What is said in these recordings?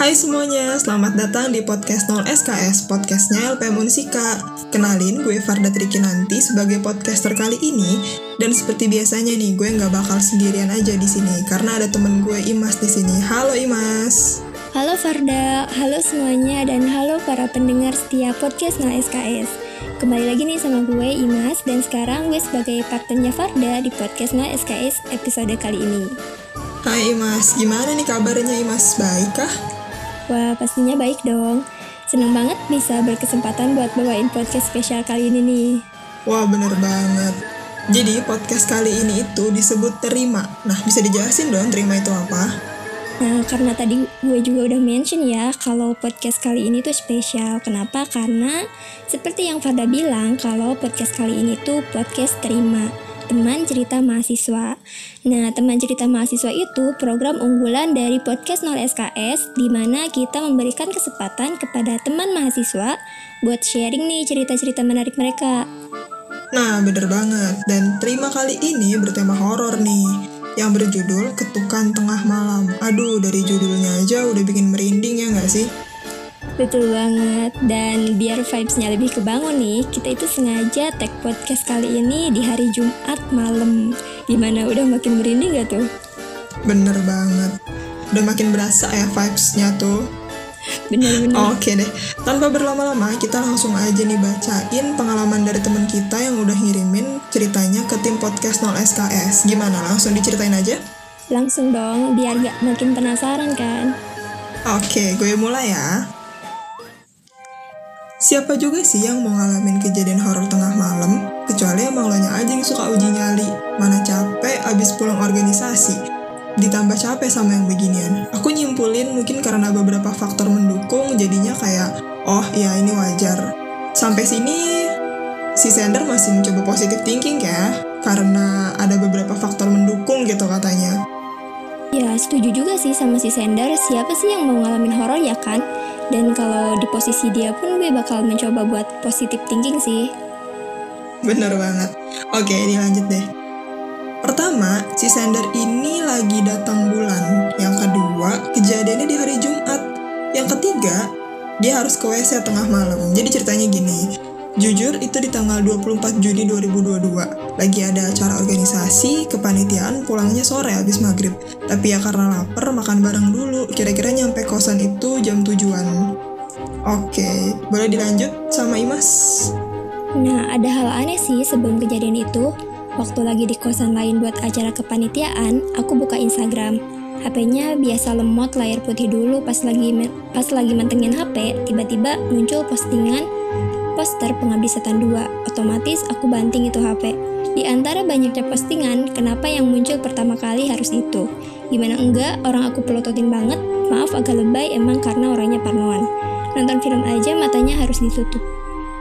Hai semuanya, selamat datang di podcast 0 SKS, podcastnya LPM Unsika. Kenalin, gue Farda Trikinanti sebagai podcaster kali ini, dan seperti biasanya nih, gue nggak bakal sendirian aja di sini, karena ada temen gue Imas di sini. Halo Imas. Halo Farda, halo semuanya, dan halo para pendengar setiap podcast 0 SKS. Kembali lagi nih sama gue Imas, dan sekarang gue sebagai partnernya Farda di podcast 0 SKS episode kali ini. Hai Imas, gimana nih kabarnya Imas? Baik kah? Wah, pastinya baik dong. Seneng banget bisa berkesempatan buat bawain podcast spesial kali ini nih. Wah, bener banget. Jadi, podcast kali ini itu disebut terima. Nah, bisa dijelasin dong terima itu apa? Nah, karena tadi gue juga udah mention ya kalau podcast kali ini tuh spesial. Kenapa? Karena seperti yang Farda bilang kalau podcast kali ini tuh podcast terima teman cerita mahasiswa. Nah, teman cerita mahasiswa itu program unggulan dari podcast 0 SKS di mana kita memberikan kesempatan kepada teman mahasiswa buat sharing nih cerita-cerita menarik mereka. Nah, bener banget. Dan terima kali ini bertema horor nih yang berjudul Ketukan Tengah Malam. Aduh, dari judulnya aja udah bikin merinding ya nggak sih? Betul banget, dan biar vibes-nya lebih kebangun nih, kita itu sengaja tag podcast kali ini di hari Jumat malam. Gimana, udah makin merinding gak tuh? Bener banget. Udah makin berasa ya vibes-nya tuh. Bener-bener. Oke deh, tanpa berlama-lama kita langsung aja nih bacain pengalaman dari teman kita yang udah ngirimin ceritanya ke tim podcast 0 SKS. Gimana, langsung diceritain aja? Langsung dong, biar gak makin penasaran kan? Oke, gue mulai ya. Siapa juga sih yang mau ngalamin kejadian horor tengah malam, kecuali emang lo aja yang suka uji nyali. Mana capek abis pulang organisasi, ditambah capek sama yang beginian. Aku nyimpulin mungkin karena beberapa faktor mendukung, jadinya kayak, oh ya ini wajar. Sampai sini, si Sender masih mencoba positive thinking ya, karena ada beberapa faktor mendukung gitu katanya. Ya, setuju juga sih sama si Sender. Siapa sih yang mau ngalamin horor ya kan? Dan kalau di posisi dia pun gue bakal mencoba buat positive thinking sih. Bener banget. Oke, ini lanjut deh. Pertama, si Sender ini lagi datang bulan. Yang kedua, kejadiannya di hari Jumat. Yang ketiga, dia harus ke WC tengah malam. Jadi ceritanya gini, Jujur itu di tanggal 24 Juni 2022 Lagi ada acara organisasi, kepanitiaan pulangnya sore habis maghrib Tapi ya karena lapar makan bareng dulu Kira-kira nyampe kosan itu jam tujuan Oke, boleh dilanjut sama Imas? Nah, ada hal aneh sih sebelum kejadian itu Waktu lagi di kosan lain buat acara kepanitiaan, aku buka Instagram HP-nya biasa lemot layar putih dulu pas lagi pas lagi mantengin HP, tiba-tiba muncul postingan poster Pengabdi Setan 2. Otomatis aku banting itu HP. Di antara banyaknya postingan, kenapa yang muncul pertama kali harus itu? Gimana enggak, orang aku pelototin banget, maaf agak lebay emang karena orangnya parnoan. Nonton film aja matanya harus ditutup.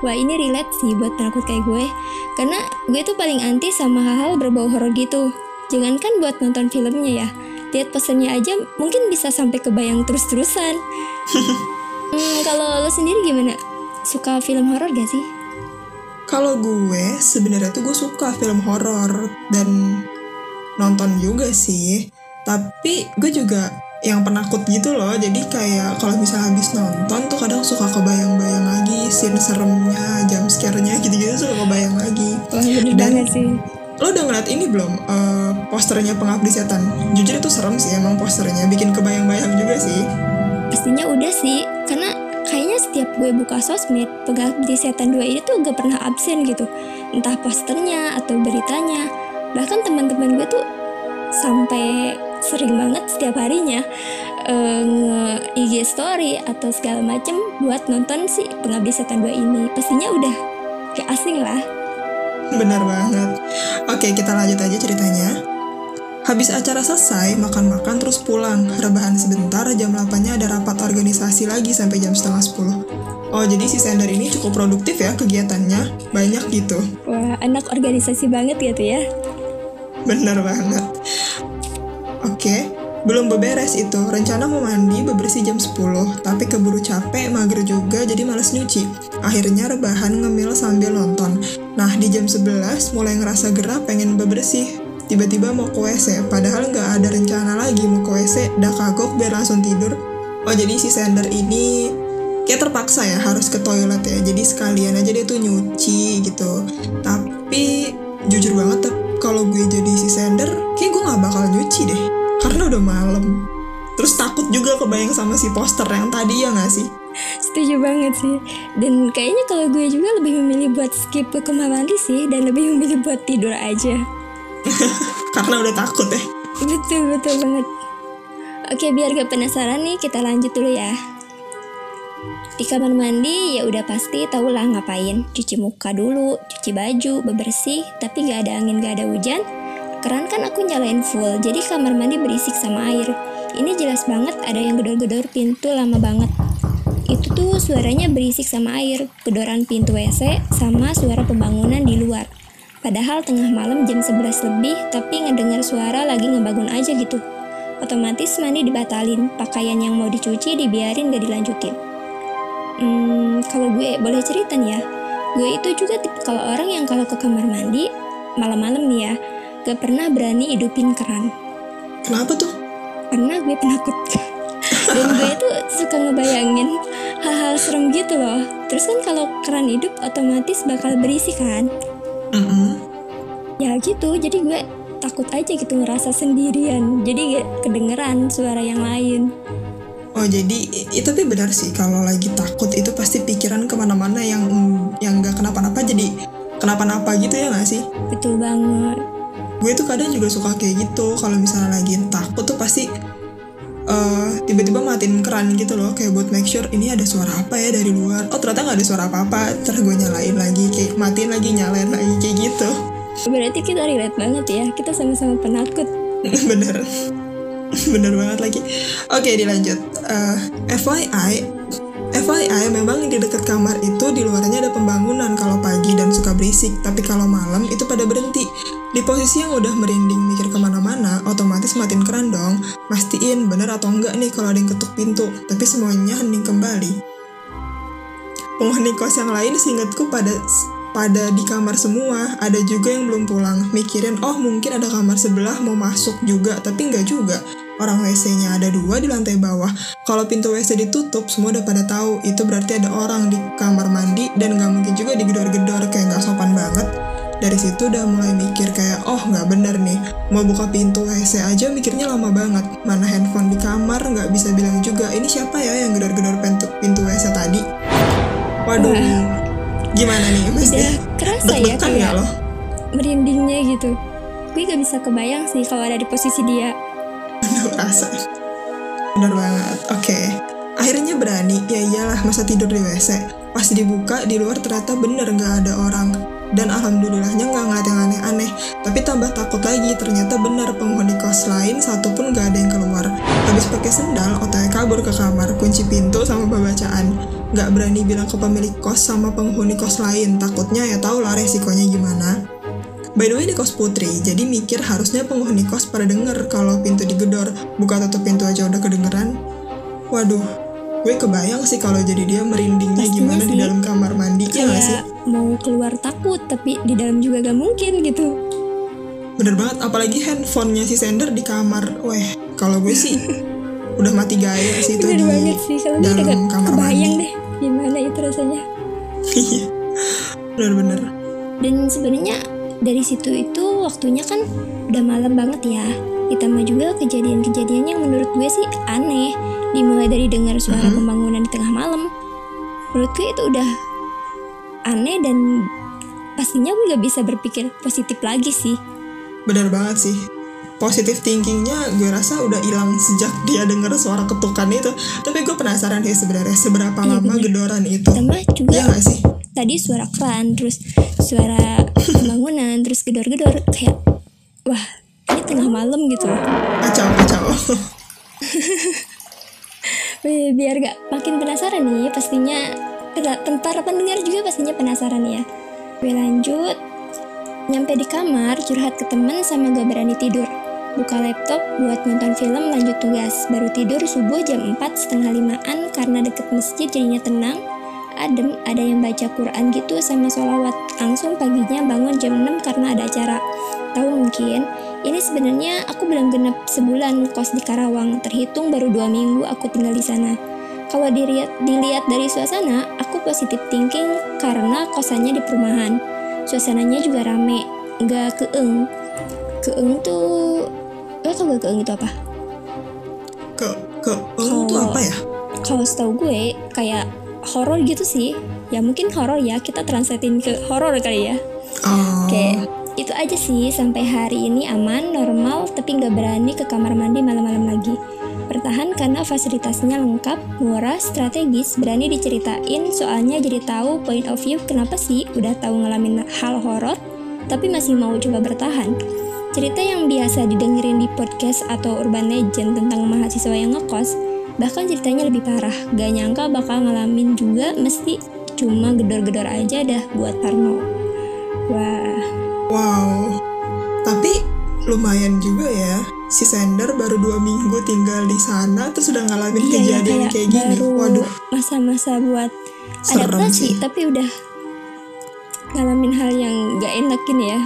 Wah ini relate sih buat penakut kayak gue, karena gue tuh paling anti sama hal-hal berbau horor gitu. Jangankan buat nonton filmnya ya, lihat posternya aja mungkin bisa sampai kebayang terus-terusan. hmm, kalau lo sendiri gimana? Suka film horor gak sih? Kalau gue sebenarnya tuh gue suka film horor dan nonton juga sih. Tapi gue juga yang penakut gitu loh. Jadi kayak kalau misalnya habis nonton tuh kadang suka kebayang-bayang lagi scene seremnya, jam scare-nya gitu-gitu suka kebayang lagi. Wah, bener dan, banget sih. Lo udah ngeliat ini belum? Uh, posternya Pengabdi Setan. Jujur itu serem sih emang posternya, bikin kebayang-bayang juga sih. Pastinya udah sih, karena kayaknya setiap gue buka sosmed, pengabdi setan 2 ini tuh gak pernah absen gitu. Entah posternya atau beritanya. Bahkan teman-teman gue tuh sampai sering banget setiap harinya uh, nge IG story atau segala macem buat nonton si pengabdi setan 2 ini. Pastinya udah gak asing lah. Bener banget. Oke, kita lanjut aja ceritanya. Habis acara selesai, makan-makan terus pulang. Rebahan sebentar, jam 8-nya ada rapat organisasi lagi sampai jam setengah 10. Oh, jadi si Sender ini cukup produktif ya kegiatannya. Banyak gitu. Wah, anak organisasi banget gitu ya. Bener banget. Oke, belum beberes itu. Rencana mau mandi bebersih jam 10, tapi keburu capek, mager juga, jadi males nyuci. Akhirnya rebahan ngemil sambil nonton. Nah, di jam 11 mulai ngerasa gerah pengen bebersih tiba-tiba mau ke WC padahal nggak ada rencana lagi mau ke WC udah kagok biar langsung tidur Oh jadi si Sander ini kayak terpaksa ya harus ke toilet ya. Jadi sekalian aja dia tuh nyuci gitu. Tapi jujur banget kalau gue jadi si Sander, kayak gue nggak bakal nyuci deh. Karena udah malam. Terus takut juga kebayang sama si poster yang tadi ya nggak sih? Setuju banget sih. Dan kayaknya kalau gue juga lebih memilih buat skip ke kamar mandi sih dan lebih memilih buat tidur aja. Karena udah takut ya. Betul betul banget. Oke, biar gak penasaran nih, kita lanjut dulu ya. Di kamar mandi ya udah pasti tau lah ngapain. Cuci muka dulu, cuci baju, bebersih, tapi gak ada angin gak ada hujan. Keran kan aku nyalain full, jadi kamar mandi berisik sama air. Ini jelas banget ada yang gedor-gedor pintu lama banget. Itu tuh suaranya berisik sama air, gedoran pintu WC, sama suara pembangunan di luar. Padahal tengah malam jam 11 lebih, tapi ngedengar suara lagi ngebangun aja gitu otomatis mandi dibatalin, pakaian yang mau dicuci dibiarin gak dilanjutin. Hmm, kalau gue boleh cerita nih ya, gue itu juga tipikal orang yang kalau ke kamar mandi malam-malam nih ya, gak pernah berani hidupin keran. Kenapa tuh? Karena gue penakut. Dan gue itu suka ngebayangin hal-hal serem gitu loh. Terus kan kalau keran hidup otomatis bakal berisi kan. Mm -hmm. Ya gitu, jadi gue takut aja gitu ngerasa sendirian jadi gak kedengeran suara yang lain oh jadi itu tapi benar sih. Kalau lagi takut itu pasti pikiran ke mana-mana yang yang gak kenapa-napa. Jadi kenapa-napa gitu ya gak sih? Betul banget. Gue tuh kadang juga suka kayak gitu. Kalau misalnya lagi takut tuh pasti uh, tiba-tiba matiin keran gitu loh. Kayak buat make sure ini ada suara apa ya dari luar. Oh ternyata nggak ada suara apa-apa. Terus gue nyalain lagi kayak matiin lagi nyalain lagi kayak gitu. Berarti kita relate banget ya, kita sama-sama penakut. Bener. Bener banget lagi. Oke, dilanjut. Uh, eh, FYI, FYI memang di dekat kamar itu di luarnya ada pembangunan kalau pagi dan suka berisik, tapi kalau malam itu pada berhenti. Di posisi yang udah merinding mikir ke mana-mana, otomatis matiin keran dong, mastiin bener atau enggak nih kalau ada yang ketuk pintu, tapi semuanya hening kembali. Penghuni kos yang lain seingatku pada pada di kamar semua, ada juga yang belum pulang. Mikirin, oh mungkin ada kamar sebelah mau masuk juga, tapi nggak juga. Orang WC-nya ada dua di lantai bawah. Kalau pintu WC ditutup, semua udah pada tahu. Itu berarti ada orang di kamar mandi dan nggak mungkin juga digedor-gedor kayak nggak sopan banget. Dari situ udah mulai mikir kayak, oh nggak bener nih, mau buka pintu WC aja mikirnya lama banget. Mana handphone di kamar nggak bisa bilang juga, ini siapa ya yang gedor-gedor pintu, pintu WC tadi? Waduh, gimana nih udah kerasa ya kayak loh? merindingnya gitu gue gak bisa kebayang sih kalau ada di posisi dia bener banget oke. Okay. akhirnya berani ya iyalah masa tidur di WC pas dibuka di luar ternyata bener gak ada orang. Dan alhamdulillahnya nggak ngeliat yang aneh-aneh. Tapi tambah takut lagi ternyata bener penghuni kos lain satu pun gak ada yang keluar. Habis pakai sendal otw kabur ke kamar kunci pintu sama pembacaan. Nggak berani bilang ke pemilik kos sama penghuni kos lain takutnya ya tau lah resikonya gimana By the way di kos putri, jadi mikir harusnya penghuni kos pada denger kalau pintu digedor, buka tutup pintu aja udah kedengeran. Waduh, gue kebayang sih kalau jadi dia merindingnya Pastinya gimana sih. di dalam kamar mandi ya gak sih? Mau keluar takut, tapi di dalam juga gak mungkin gitu. Bener banget, apalagi handphonenya si sender di kamar. Weh, kalau gue sih udah mati gaya sih itu di banget sih kalau dalam kamar kebayang mandi. deh gimana itu rasanya iya benar-benar dan sebenarnya dari situ itu waktunya kan udah malam banget ya. Ditambah juga kejadian-kejadian yang menurut gue sih aneh. Dimulai dari dengar suara mm-hmm. pembangunan di tengah malam. Menurut gue itu udah aneh dan pastinya gue gak bisa berpikir positif lagi sih. Benar banget sih. Positive thinkingnya gue rasa udah hilang sejak dia dengar suara ketukan itu. Tapi gue penasaran sih sebenarnya seberapa iya, lama bener. gedoran itu. Tambah juga ya gak sih? tadi suara keran terus suara bangunan terus gedor-gedor kayak wah ini tengah malam gitu kacau kacau. Biar gak makin penasaran nih pastinya para pendengar juga pastinya penasaran ya. Gue lanjut. Nyampe di kamar curhat ke temen sama gak berani tidur. Buka laptop buat nonton film lanjut tugas. Baru tidur subuh jam 4 setengah limaan karena deket masjid jadinya tenang. Adem, ada yang baca Quran gitu sama sholawat. Langsung paginya bangun jam 6 karena ada acara. Tahu mungkin, Ini sebenarnya aku belum genap sebulan kos di Karawang, terhitung baru dua minggu aku tinggal di sana. Kalau dilihat, dilihat dari suasana, aku positif thinking karena kosannya di perumahan. Suasananya juga rame, nggak keeng. Keeng tuh, lo tau gak keeng itu apa? Ke ke eng tuh apa ya? Kalau setahu gue kayak horor gitu sih. Ya mungkin horor ya, kita translatein ke horor kali ya. Oh, Kayak itu aja sih sampai hari ini aman, normal, tapi nggak berani ke kamar mandi malam-malam lagi. Bertahan karena fasilitasnya lengkap, murah, strategis, berani diceritain soalnya jadi tahu point of view kenapa sih udah tahu ngalamin hal horor tapi masih mau coba bertahan. Cerita yang biasa didengerin di podcast atau urban legend tentang mahasiswa yang ngekos, bahkan ceritanya lebih parah. Gak nyangka bakal ngalamin juga mesti cuma gedor-gedor aja dah buat Parno. Wah, wow. Tapi lumayan juga ya. Si Sender baru dua minggu tinggal di sana, terus udah ngalamin Iya, ya, kejadian kayak, gini. baru Waduh, masa-masa buat Serem adaptasi, sih. tapi udah ngalamin hal yang gak enakin ya,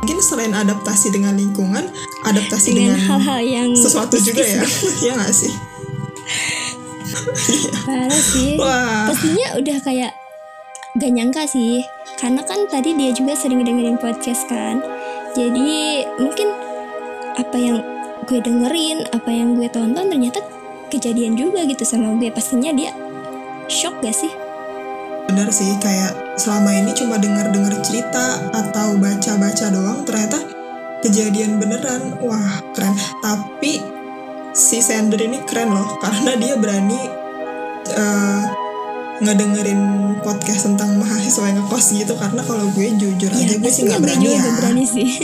mungkin selain adaptasi dengan lingkungan, adaptasi dengan hal-hal yang sesuatu juga ya. ya nggak sih? Parah sih. Wah, Pastinya udah kayak gak nyangka sih, karena kan tadi dia juga sering dengerin podcast kan, jadi mungkin apa yang gue dengerin, apa yang gue tonton ternyata kejadian juga gitu sama gue. Pastinya dia shock gak sih? bener sih kayak selama ini cuma dengar-dengar cerita atau baca-baca doang ternyata kejadian beneran wah keren tapi si Sender ini keren loh karena dia berani eh, ngedengerin podcast tentang mahasiswa yang ngekos gitu karena kalau gue jujur aja gue sih nggak Iya, gue berani juga ya berani sih.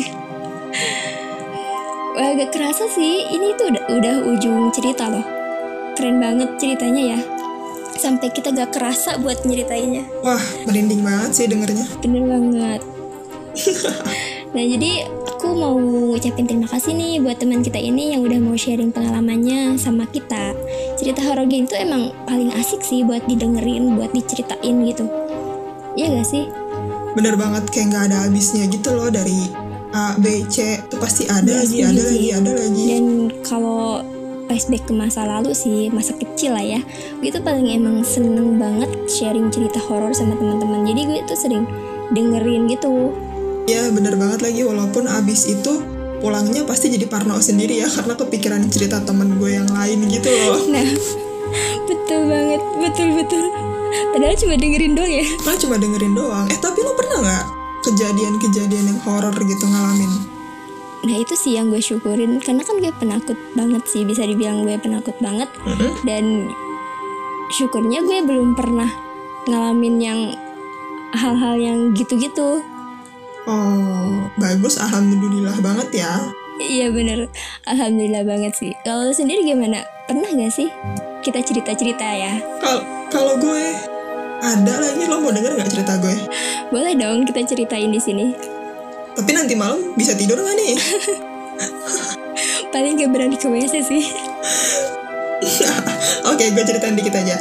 Wah, agak kerasa sih. Ini tuh udah, udah ujung cerita loh. Keren banget ceritanya ya. Sampai kita gak kerasa buat nyeritainnya. wah merinding banget sih dengernya Bener banget. nah, jadi aku mau ngucapin terima kasih nih buat teman kita ini yang udah mau sharing pengalamannya sama kita. Cerita horor game itu emang paling asik sih buat didengerin, buat diceritain gitu. Iya gak sih? bener banget kayak nggak ada habisnya gitu loh dari A B C tuh pasti ada Iya, lagi ada sih. lagi ada lagi Dan kalau flashback ke masa lalu sih, masa kecil lah ya, gue tuh paling emang seneng banget sharing cerita horor sama teman-teman. Jadi gue tuh sering dengerin gitu. Ya bener banget lagi walaupun abis itu pulangnya pasti jadi parno sendiri ya karena kepikiran cerita temen gue yang lain gitu loh. Nah, betul banget, betul betul. Padahal cuma dengerin doang ya. Nah cuma dengerin doang. Eh tapi lo pernah nggak kejadian-kejadian yang horor gitu ngalamin? Nah itu sih yang gue syukurin karena kan gue penakut banget sih bisa dibilang gue penakut banget Mm-mm. dan syukurnya gue belum pernah ngalamin yang hal-hal yang gitu-gitu. Oh bagus alhamdulillah banget ya. Iya bener, alhamdulillah banget sih. Kalau sendiri gimana? Pernah gak sih kita cerita-cerita ya? Kalau kalau gue ada lagi lo mau denger nggak cerita gue? Boleh dong kita ceritain di sini. Tapi nanti malam bisa tidur nggak nih? Paling gak berani ke WC sih. Oke, gue ceritain dikit aja.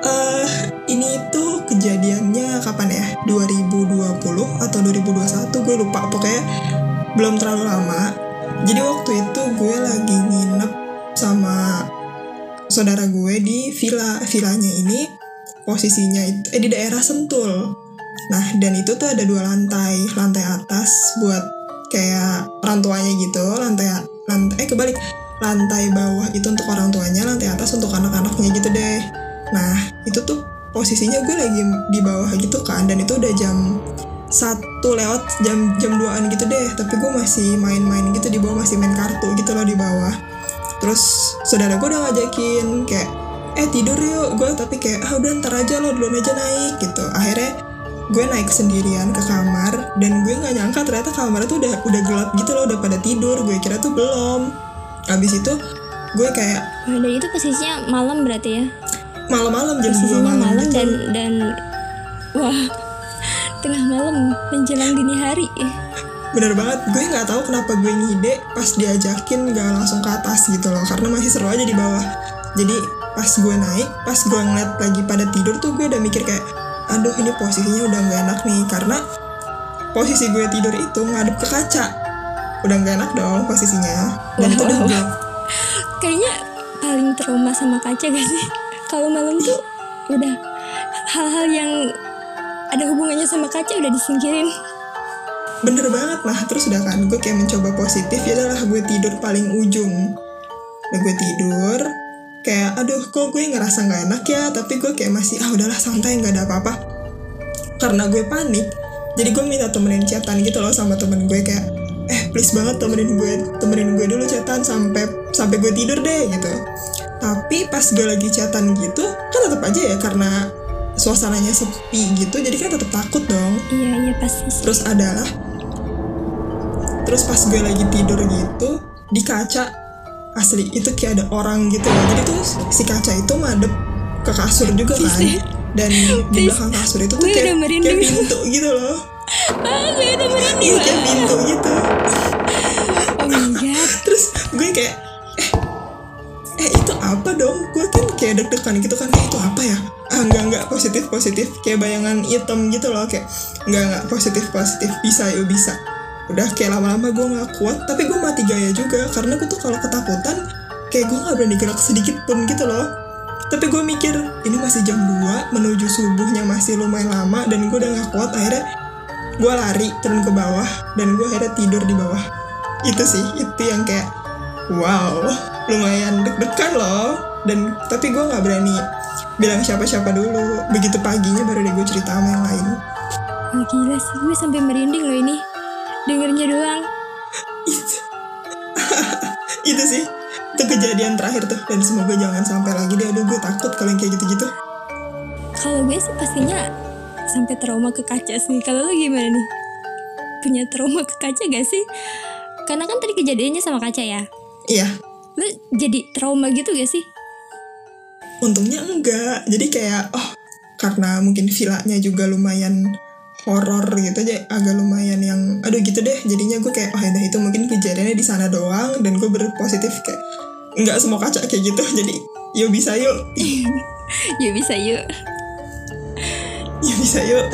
Eh, ini tuh kejadiannya kapan ya? 2020 atau 2021? Gue lupa. Pokoknya belum terlalu lama. Jadi waktu itu gue lagi nginep sama saudara gue di villa. Villanya ini posisinya itu eh di daerah Sentul. Nah, dan itu tuh ada dua lantai. Lantai atas buat kayak orang tuanya gitu, lantai lantai eh kebalik lantai bawah itu untuk orang tuanya, lantai atas untuk anak-anaknya gitu deh. Nah, itu tuh posisinya gue lagi di bawah gitu kan, dan itu udah jam satu lewat jam jam 2an gitu deh. Tapi gue masih main-main gitu di bawah, masih main kartu gitu loh di bawah. Terus saudara gue udah ngajakin kayak, eh tidur yuk. Gue tapi kayak, ah udah ntar aja lo duluan aja naik gitu. Akhirnya gue naik sendirian ke kamar dan gue nggak nyangka ternyata kamar tuh udah udah gelap gitu loh udah pada tidur gue kira tuh belum habis itu gue kayak dan itu posisinya malam berarti ya? malam-malam jam 2 Posisinya malam, malam gitu. dan dan wah tengah malam menjelang dini hari. bener banget gue nggak tahu kenapa gue ngide pas diajakin gak langsung ke atas gitu loh karena masih seru aja di bawah jadi pas gue naik pas gue ngeliat lagi pada tidur tuh gue udah mikir kayak aduh ini posisinya udah gak enak nih karena posisi gue tidur itu ngadep ke kaca udah gak enak dong posisinya dan itu udah Wow. gelap Kayaknya paling trauma sama kaca gak sih? Kalau malam tuh udah hal-hal yang ada hubungannya sama kaca udah disingkirin. bener banget lah terus udah kan gue kayak mencoba positif ya adalah gue tidur paling ujung. Udah gue tidur kayak aduh kok gue ngerasa nggak enak ya? Tapi gue kayak masih ah udahlah santai nggak ada apa-apa. Karena gue panik jadi gue minta temenin chatan gitu loh sama temen gue kayak eh please banget temenin gue temenin gue dulu chatan sampai sampai gue tidur deh gitu. Tapi pas gue lagi chatan gitu kan tetap aja ya karena suasananya sepi gitu jadi kan tetap takut dong. Iya, iya pasti terus adalah terus pas gue lagi tidur gitu di kaca asli itu kayak ada orang gitu loh. Jadi tuh si kaca itu madep ke kasur juga kan. dan di belakang kasur itu tuh kayak, kayak pintu gitu loh. Ah, gue udah merinding iya kayak pintu gitu. Oh my god. terus gue kayak eh eh itu apa dong? Gue kan kayak deg-degan gitu kan. Eh itu apa ya? Ah enggak enggak positif positif kayak bayangan hitam gitu loh. Kayak enggak enggak positif positif bisa yuk bisa. Udah kayak lama-lama gue nggak kuat. Tapi gue mati gaya juga. Karena gue tuh kalau ketakutan kayak gue nggak berani gerak sedikit pun gitu loh. Tapi gue mikir ini masih jam 2 menuju subuhnya masih lumayan lama dan gue udah nggak kuat. Akhirnya gue lari turun ke bawah dan gue akhirnya tidur di bawah. Itu sih itu yang kayak wow lumayan deg-degan loh dan tapi gue nggak berani bilang siapa-siapa dulu begitu paginya baru deh gue cerita sama yang lain Wah gila sih, gue sampai merinding loh ini. Dengernya doang. itu itu sih itu kejadian terakhir tuh dan semoga jangan sampai lagi deh aduh gue takut kalau yang kayak gitu-gitu Kalau gue sih pastinya sampai trauma ke kaca sih. Kalau lo gimana nih? Punya trauma ke kaca gak sih? Karena kan tadi kejadiannya sama kaca ya. iya Lo jadi trauma gitu gak sih? untungnya enggak. Jadi kayak oh karena mungkin villanya juga lumayan horor gitu aja agak lumayan yang aduh gitu deh. Jadinya gue kayak oh ya itu mungkin kejadiannya di sana doang. Dan gue berpositif kayak nggak semua kaca kayak gitu. Jadi yuk bisa yuk. Yuk bisa yuk. yuk bisa yuk.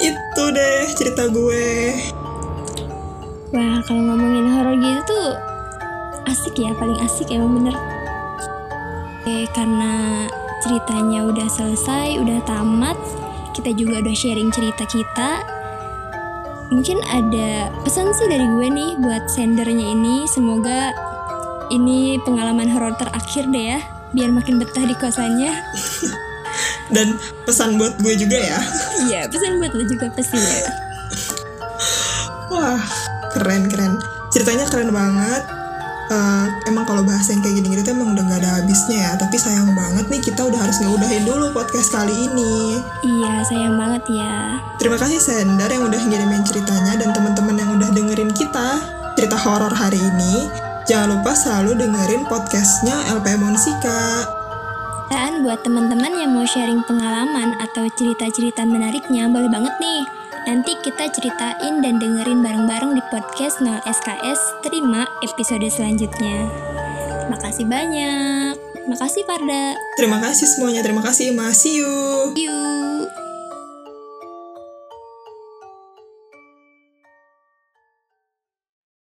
Itu deh cerita gue. Wah kalau ngomongin horor gitu tuh asik ya, paling asik emang bener. Oke, karena ceritanya udah selesai, udah tamat, kita juga udah sharing cerita kita. Mungkin ada pesan sih dari gue nih buat sendernya ini. Semoga ini pengalaman horor terakhir deh ya, biar makin betah di kosannya. dan pesan buat gue juga ya Iya, pesan buat lo juga pastinya. Wah, keren keren. Ceritanya keren banget. Eh, emang kalau bahas yang kayak gini-gini tuh emang udah gak ada habisnya ya. Tapi sayang banget nih kita udah harus ngeudahin dulu podcast kali ini. Iya, sayang banget ya. Terima kasih Sender yang udah ngirimin ceritanya dan teman-teman yang udah dengerin kita cerita horor hari ini. Jangan lupa selalu dengerin podcastnya LP Monsika. Dan buat teman-teman yang mau sharing pengalaman atau cerita-cerita menariknya, boleh banget nih. Nanti kita ceritain dan dengerin bareng-bareng di podcast 0 SKS. Terima episode selanjutnya. Terima kasih banyak. Terima kasih Farda. Terima kasih semuanya. Terima kasih Mas. See you. See you.